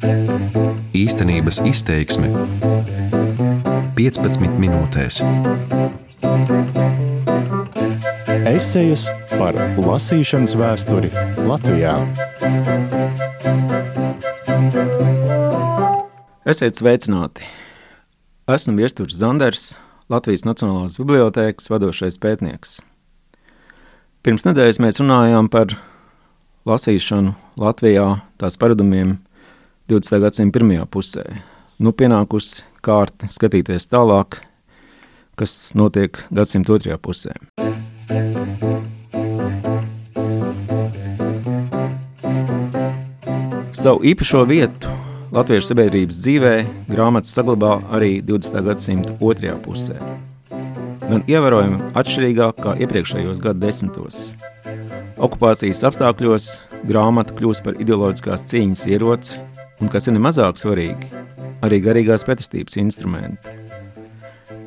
Īstenības izteiksme 15 minūtēs. Esejas par lasīšanas vēsturi Latvijā. Esiet sveicināti! Esmu Viestures Zanders, Latvijas Nacionālās Bibliotēkas vadošais pētnieks. Pirms nedēļas mēs runājām par lasīšanu Latvijā, tās paradumiem 20. gadsimta pirmajā pusē. Nu, pienākusi kārta skatīties tālāk, kas notiek gadsimta otrajā pusē. Savu īpašo vietu Latvijas sabiedrības dzīvē grāmatas saglabā arī 20. gadsimta otrajā pusē. Gan ievērojami atšķirīgāk kā iepriekšējos gadu desmitos. Okupācijas apstākļos grāmata kļūst par ideoloģiskās cīņas ieroci un, kas ir nemazāk svarīgi, arī garīgās pretestības instrumentu.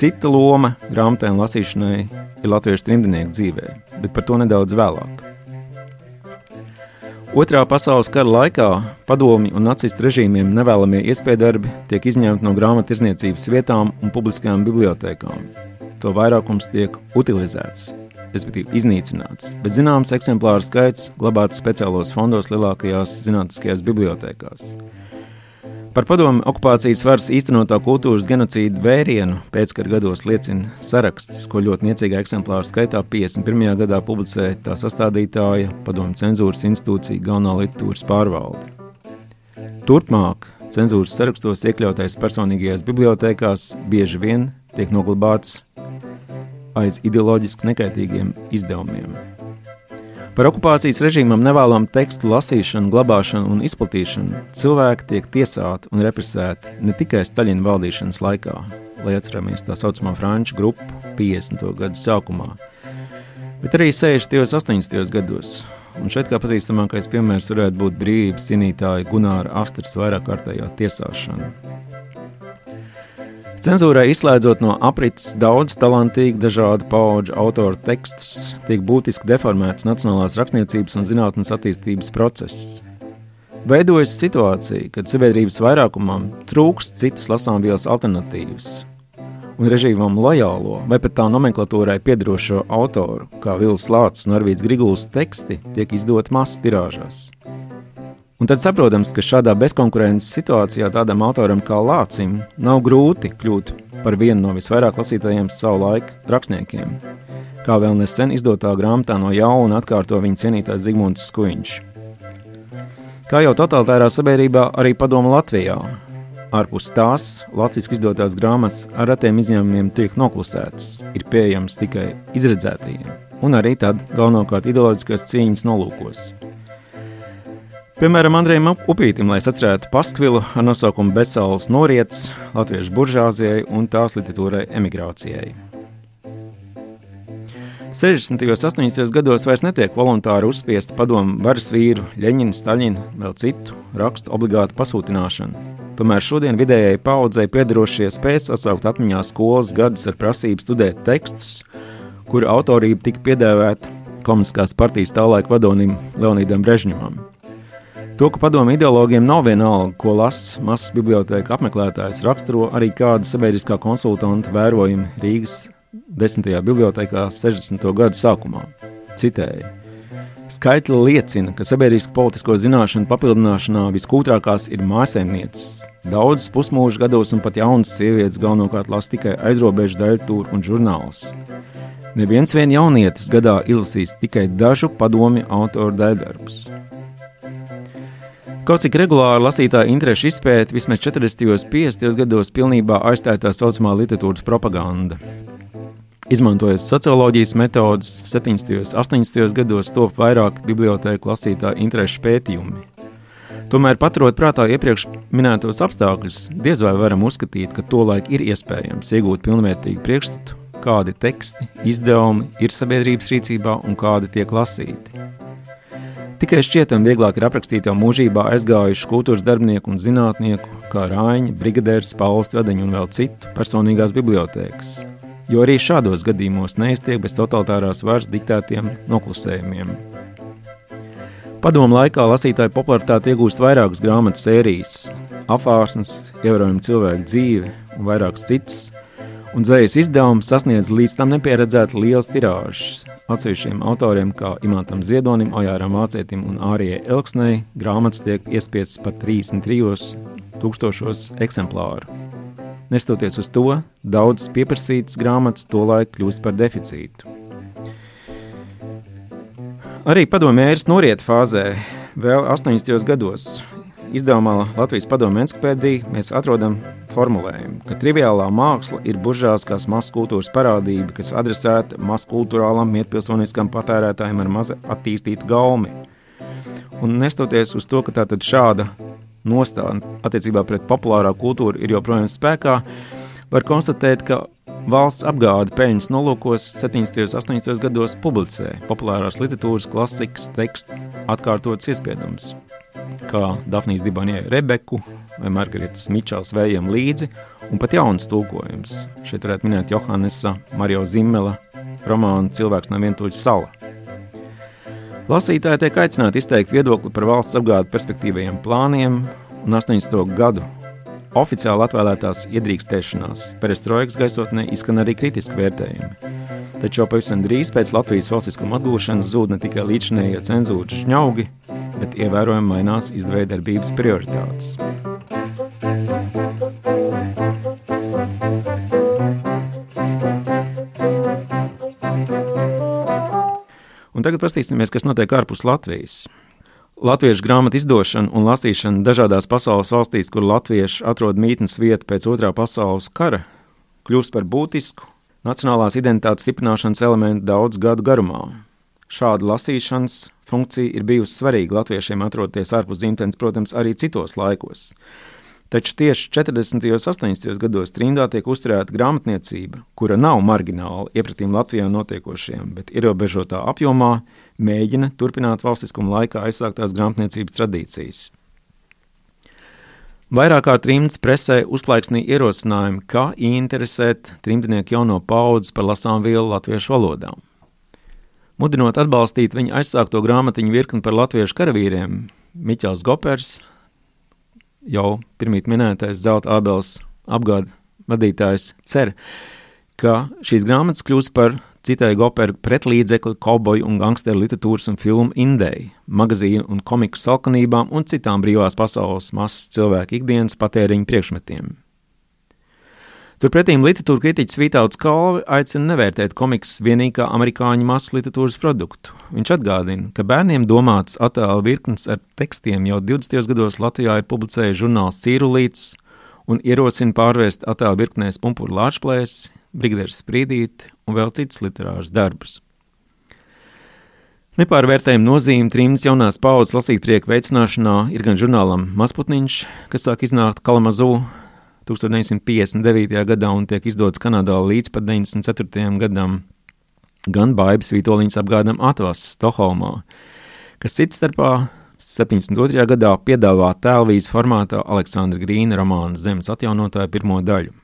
Cita loma grāmatai un lasīšanai ir latviešu trimdnieku dzīvē, bet par to nedaudz vēlāk. Otrā pasaules kara laikā padomju un nacistu režīmiem nevēlamie iespējdarbi tiek izņemti no grāmattirdzniecības vietām un publiskajām bibliotekām. To vairākums tiek utilizēts, respektīvi iznīcināts, bet zināms eksemplāru skaits glabāts speciālos fondos lielākajās zinātniskajās bibliotekās. Par padomu okupācijas varas īstenotā kultūras genocīdu vērienu pēckara gados liecina saraksts, ko ļoti niecīgā eksemplāra skaitā 51. gadā publicēja tā sastādītāja padomu cenzūras institūcija galvenā literatūras pārvalde. Turpmāk cenzūras sarakstos iekļautais personīgajās bibliotekās bieži vien tiek noglabāts aiz ideoloģiski nekaitīgiem izdevumiem. Par okupācijas režīmam nevēlamu tekstu lasīšanu, glabāšanu un izplatīšanu cilvēki tiek tiesāti un represēti ne tikai Staļina valdīšanas laikā, lai atceramies tā saucamā franču grupu 50. gadu sākumā, bet arī 60. un 80. gados. Un šeit kā pazīstamākais piemērs varētu būt brīvības cīnītāja Gunāra Astras vairāk kārtējā tiesāšana. Cenzūrai izslēdzot no aprits daudz talantīgu dažādu pauģu autoru tekstus, tiek būtiski deformēts nacionālās rakstniecības un zinātnes attīstības process. Veidojas situācija, kad sabiedrības vairākumam trūkst citas lasāmvielas alternatīvas, un režīmam lojālo vai pat tā nomenklatūrai piedarošo autoru, kā Vils Lācis un Arvīts Griguls teksti, tiek izdoti masu tirāžās. Un tad saprotams, ka šādā bezkonkurences situācijā tādam autoram kā Lācim nav grūti kļūt par vienu no visvairāk lasītajiem savu laiku rakstniekiem. Kā vēl nesen izdotā grāmatā no jauna atkārto viņa cienītājs Zigmunds Skuiņš. Kā jau totalitārā sabiedrībā, arī padoma Latvijā. Ārpus tās latviešu izdotās grāmatas ar retiem izņēmumiem tiek noklusētas, ir pieejamas tikai izredzētajiem, un arī tad galvenokārt ideoloģiskās cīņas nolūkos. Piemēram, Andrejam Upītam, lai atcerētu paskvilu ar nosaukumu Besaules noriets latviešu buržāzijai un tās literatūrai emigrācijai. 60. un 80. gados vairs netiek voluntāri uzspiesta padomu varas vīru, Leņķina, Staļina, vēl citu rakstu obligātu pasūtināšanu. Tomēr šodien vidējai paudzei piedarošie spēs sasaukt atmiņā skolas gadus ar prasību studēt tekstus, kuru autorība tika piedēvēta komunistiskās partijas tālaika vadonim Leonīdam Brežņevam. To, ka padomu ideologiem nav vienalga, ko lasa mazas biblioteka apmeklētājs, raksturo arī kāda sabiedriskā konsultanta vērojumi Rīgas 10. bibliotekā 60. gadu sākumā. Citēji. Skaitļi liecina, ka sabiedrisko politisko zināšanu papildināšanā viskūtrākās ir mājasemnieces. Daudzas pusmūža gados un pat jaunas sievietes galvenokārt lasa tikai aizrobežu daļtūru un žurnālus. Neviens vien jaunietis gadā izlasīs tikai dažu padomi autoru dēldarbus. Kaut cik regulāri lasītāja interešu izpēta vismaz 40. un 50. gados pilnībā aizstāja tā saucamā literatūras propaganda. Izmantojot socioloģijas metodes, 70. un 80. gados top vairāk bibliotēku lasītāju interešu pētījumi. Tomēr, paturot prātā iepriekš minētos apstākļus, diez vai varam uzskatīt, ka tolaik ir iespējams iegūt pilnvērtīgu priekšstatu, kādi teksti, izdevumi ir sabiedrības rīcībā un kādi tiek lasīti. Tikai šķietam vieglāk ir aprakstīt jau mūžībā aizgājušu kultūras darbinieku un zinātnieku, kā Rāņa, Brigadieris, Pauls Stradiņu un vēl citu personīgās bibliotēkas. Jo arī šādos gadījumos neiztiek bez totalitārās varas diktētiem noklusējumiem. Padomu laikā lasītāju popularitāti iegūst vairākas grāmatu sērijas, apvārsnes, ievērojama cilvēka dzīve un vairākas citas. Un dzējas izdevums sasniedz līdz tam nepieredzētu liels tirāžs. Atsevišķiem autoriem, kā Imantam Ziedonim, Ojāram Vācietim un Ārijai Elksnei, grāmatas tiek iespiestas pat 33 tūkstošos eksemplāru. Nestoties uz to, daudzas pieprasītas grāmatas tolaik kļūst par deficītu. Arī padomju ēras noriet fāzē, vēl 80. gados. Izdevumā Latvijas padomju encyklopēdija mēs atrodam formulējumu, ka triviālā māksla ir buržāskās masas kultūras parādība, kas adresēta maskultūrālam, mietpilsoniskam patērētājiem ar maza attīstītu gaumi. Un nestoties uz to, ka tātad šāda nostāja attiecībā pret populārā kultūru ir joprojām spēkā, var konstatēt, ka Valsts apgāde peļņas nolūkos 70. un 80. gados publicē populārās literatūras klasikas tekstu atkārtotas iespiedumus, kā Dafnijas Dibanie Rebeku vai Margaritas Mičels vējiem līdzi, un pat jauns tulkojums. Šeit varētu minēt Johannesa Mario Zimmela romānu Cilvēks no vientuļa sala. Lasītāji tiek aicināti izteikt viedokli par valsts apgādes perspektīvajiem plāniem un 80. gadu Oficiāli atvēlētās iedrīkstēšanās perestroikas gaisotnē izskan arī kritiski vērtējumi. Taču pavisam drīz pēc Latvijas valstiskuma atgūšanas zūd ne tikai līdzinējie cenzūras žņaugi, bet ievērojami mainās izdevēja darbības prioritātes. Un tagad paskatīsimies, kas notiek ārpus Latvijas. Latviešu grāmatu izdošana un lasīšana dažādās pasaules valstīs, kur latvieši atrod mītnes vietu pēc otrā pasaules kara, kļūst par būtisku nacionālās identitātes stiprināšanas elementu daudzu gadu garumā. Šāda lasīšanas funkcija ir bijusi svarīga latviešiem atrodoties ārpus dzimtenes, protams, arī citos laikos. Taču tieši 40. un 80. gados trimdā tiek uzturēta grāmatniecība, kura nav margināla iepratīm Latvijā notiekošiem, bet ierobežotā apjomā mēģina turpināt valstiskuma laikā aizsāktās grāmatniecības tradīcijas. Vairāk kā trimds presē uzplaiksnīja ierosinājumi, kā interesēt trimdnieku jauno paudzi par lasām vielu latviešu valodā. Mudinot atbalstīt viņa aizsākto grāmatiņu virkni par latviešu karavīriem, Miķels Gopers jau pirmīt minētais Zelta Ābels apgāda vadītājs cer, ka šīs grāmatas kļūs par citēju operu pretlīdzekli kauboju un gangsteru literatūras un filmu indēju, magazīnu un komiku salkanībām un citām brīvās pasaules masas cilvēku ikdienas patēriņu priekšmetiem. Turpretī literatūra kritiķis Vītauts Kalvi aicina nevērtēt komiks vienīgi kā amerikāņu masas literatūras produktu. Viņš atgādina, ka bērniem domāts attēlu virknes ar tekstiem jau 20. gados Latvijā ir publicējis žurnāls Cīrulīts un ierosina pārvērst attēlu virknēs pumpuru lāčplēs, brigdieris sprīdīt un vēl citas literāras darbus. Nepārvērtējuma nozīme trījus jaunās paudzes lasītprieku veicināšanā ir gan žurnālam Masputniņš, kas sāk iznākt Kalamazū 1959. gadā un tiek izdots Kanādā līdz pat 94. gadam, gan Baibas Vitoļņas apgādam atvases Stokholmā, kas cits starpā 72. gadā piedāvā tēlvīzes formātā Aleksandra Grīna romāna Zemes atjaunotāja pirmo daļu.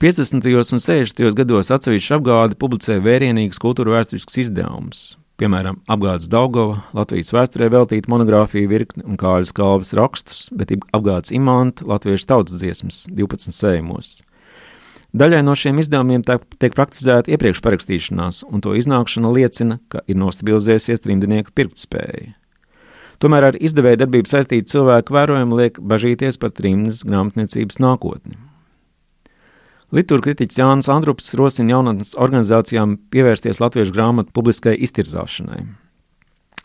50. un 60. gados atsevišķi apgāde publicēja vērienīgus kultūra vēsturiskus izdevumus, piemēram, apgādes Daugova, Latvijas vēsturē veltīta monogrāfija virkni un kāļas kalvas rakstus, bet apgādes imanta latviešu tautas dziesmas 12 sējumos. Daļai no šiem izdevumiem tiek praktizēta iepriekš parakstīšanās, un to iznākšana liecina, ka ir nostabilizējusies trimdnieku pirktspēja. Tomēr ar izdevēja darbību saistīti cilvēki vērojami liek bažīties par trimdas grāmatniecības nākotni. Litūra kritiķis Jānis Andrups rosina jaunatnes organizācijām pievērsties latviešu grāmatu publiskai iztirzāšanai.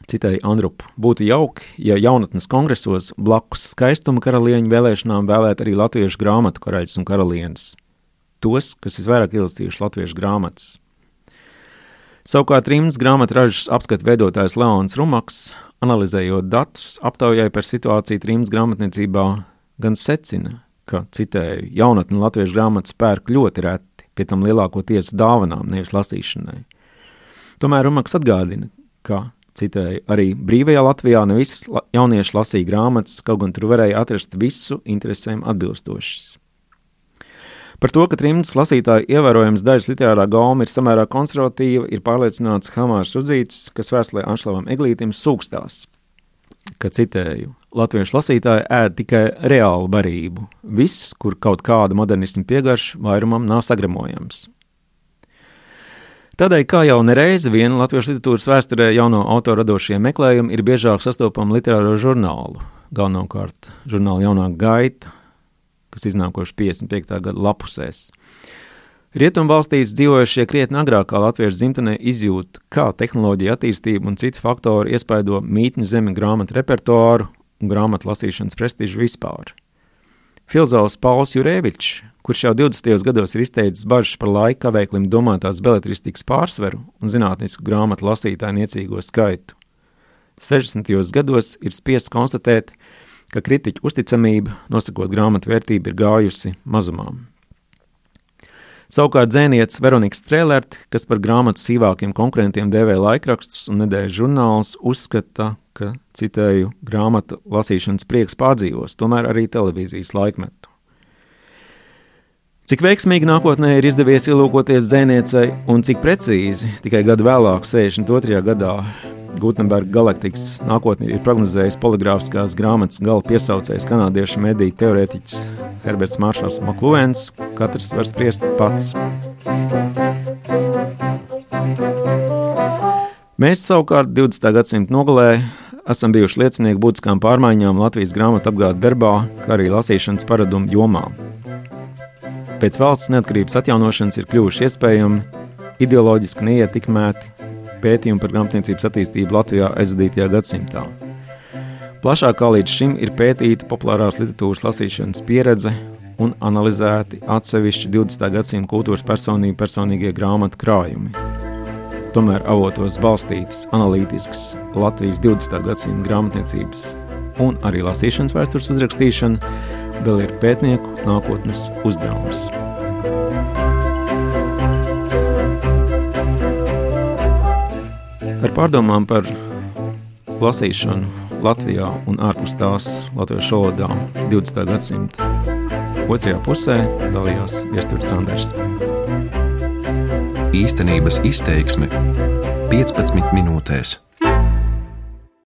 Citai Andrupu, būtu jauki, ja jaunatnes kongresos blakus skaistuma karalieņu vēlēšanām vēlētu arī latviešu grāmatu karaļus un karalienes. Tos, kas visvairāk ilastījuši latviešu grāmatas. Savukārt Rīmas grāmatražas apskata veidotājs Leons Rumaks, analizējot datus, aptaujāja par situāciju Rīmas grāmatniecībā, gan secina, ka, citēju, jaunatni latviešu grāmatas pērk ļoti reti, pie tam lielākoties dāvanām, nevis lasīšanai. Tomēr Rumaks atgādina, ka, citēju, arī brīvajā Latvijā ne visi jaunieši lasīja grāmatas, kaut gan tur varēja atrast visu interesēm atbilstošas. Par to, ka trimdas lasītāju ievērojams daļas literārā gauma ir samērā konservatīva, ir pārliecināts Hamārs Udzīts, kas vēstulē Anšlavam Eglītim sūkstās, ka citēju, latviešu lasītāji ēd tikai reālu barību. Viss, kur kaut kāda modernisma piegarša, vairumam nav sagramojams. Tādēļ, kā jau nereizi viena latviešu literatūras vēsturē jauno autoru radošie meklējumi ir biežāk sastopami literāro žurnālu, galvenokārt žurnāla jaunāka gaita, kas iznākoši 55. gada lapusēs. Rietumvalstīs dzīvojušie krietni agrākā latviešu dzimtenē izjūt, kā tehnoloģija attīstība un citi faktori iespaido mītņu zemi grāmatu repertuāru un grāmatu lasīšanas prestižu vispār. Filozofs Pauls Jurēvičs kurš jau 20. gados ir izteicis bažas par laika kavēklim domātās beletristikas pārsvaru un zinātnisku grāmatu lasītāju niecīgo skaitu. 60. gados ir spiests konstatēt, ka kritiķu uzticamība, nosakot grāmatu vērtību, ir gājusi mazumām. Savukārt dzēnietis Veronika Strēlert, kas par grāmatu sīvākiem konkurentiem dēvē laikrakstus un nedēļas žurnālus, uzskata, ka, citēju, grāmatu lasīšanas prieks pārdzīvos, tomēr arī televīzijas laikmetu. Cik veiksmīgi nākotnē ir izdevies ielūkoties dzēniecei, un cik precīzi tikai gadu vēlāk, 62. gadā, Gutenberga galaktikas nākotnē ir prognozējis poligrāfiskās grāmatas gala piesaucējs kanādiešu mediju teorētiķis Herberts Maršals Maklūens, katrs var spriest pats. Mēs savukārt 20. gadsimta nogalē esam bijuši liecinieki būtiskām pārmaiņām Latvijas grāmatu apgādes darbā, kā arī lasīšanas paradumu jomā. Pēc valsts neatkarības atjaunošanas ir kļuvuši iespējami ideoloģiski neietekmēti pētījumi par grāmatniecības attīstību Latvijā aizvadītajā gadsimtā. Plašāk kā līdz šim ir pētīta populārās literatūras lasīšanas pieredze un analizēti atsevišķi 20. gadsimta kultūras personību personīgie grāmatu krājumi. Tomēr avotos balstītas analītiskas Latvijas 20. gadsimta grāmatniecības un arī lasīšanas vēstures uzrakstīšana vēl ir pētnieku nākotnes uzdevums. Ar pārdomām par lasīšanu Latvijā un ārpus tās latviešu valodā 20. gadsimta otrajā pusē dalījās Viestures Sanders. Īstenības izteiksme 15 minūtēs.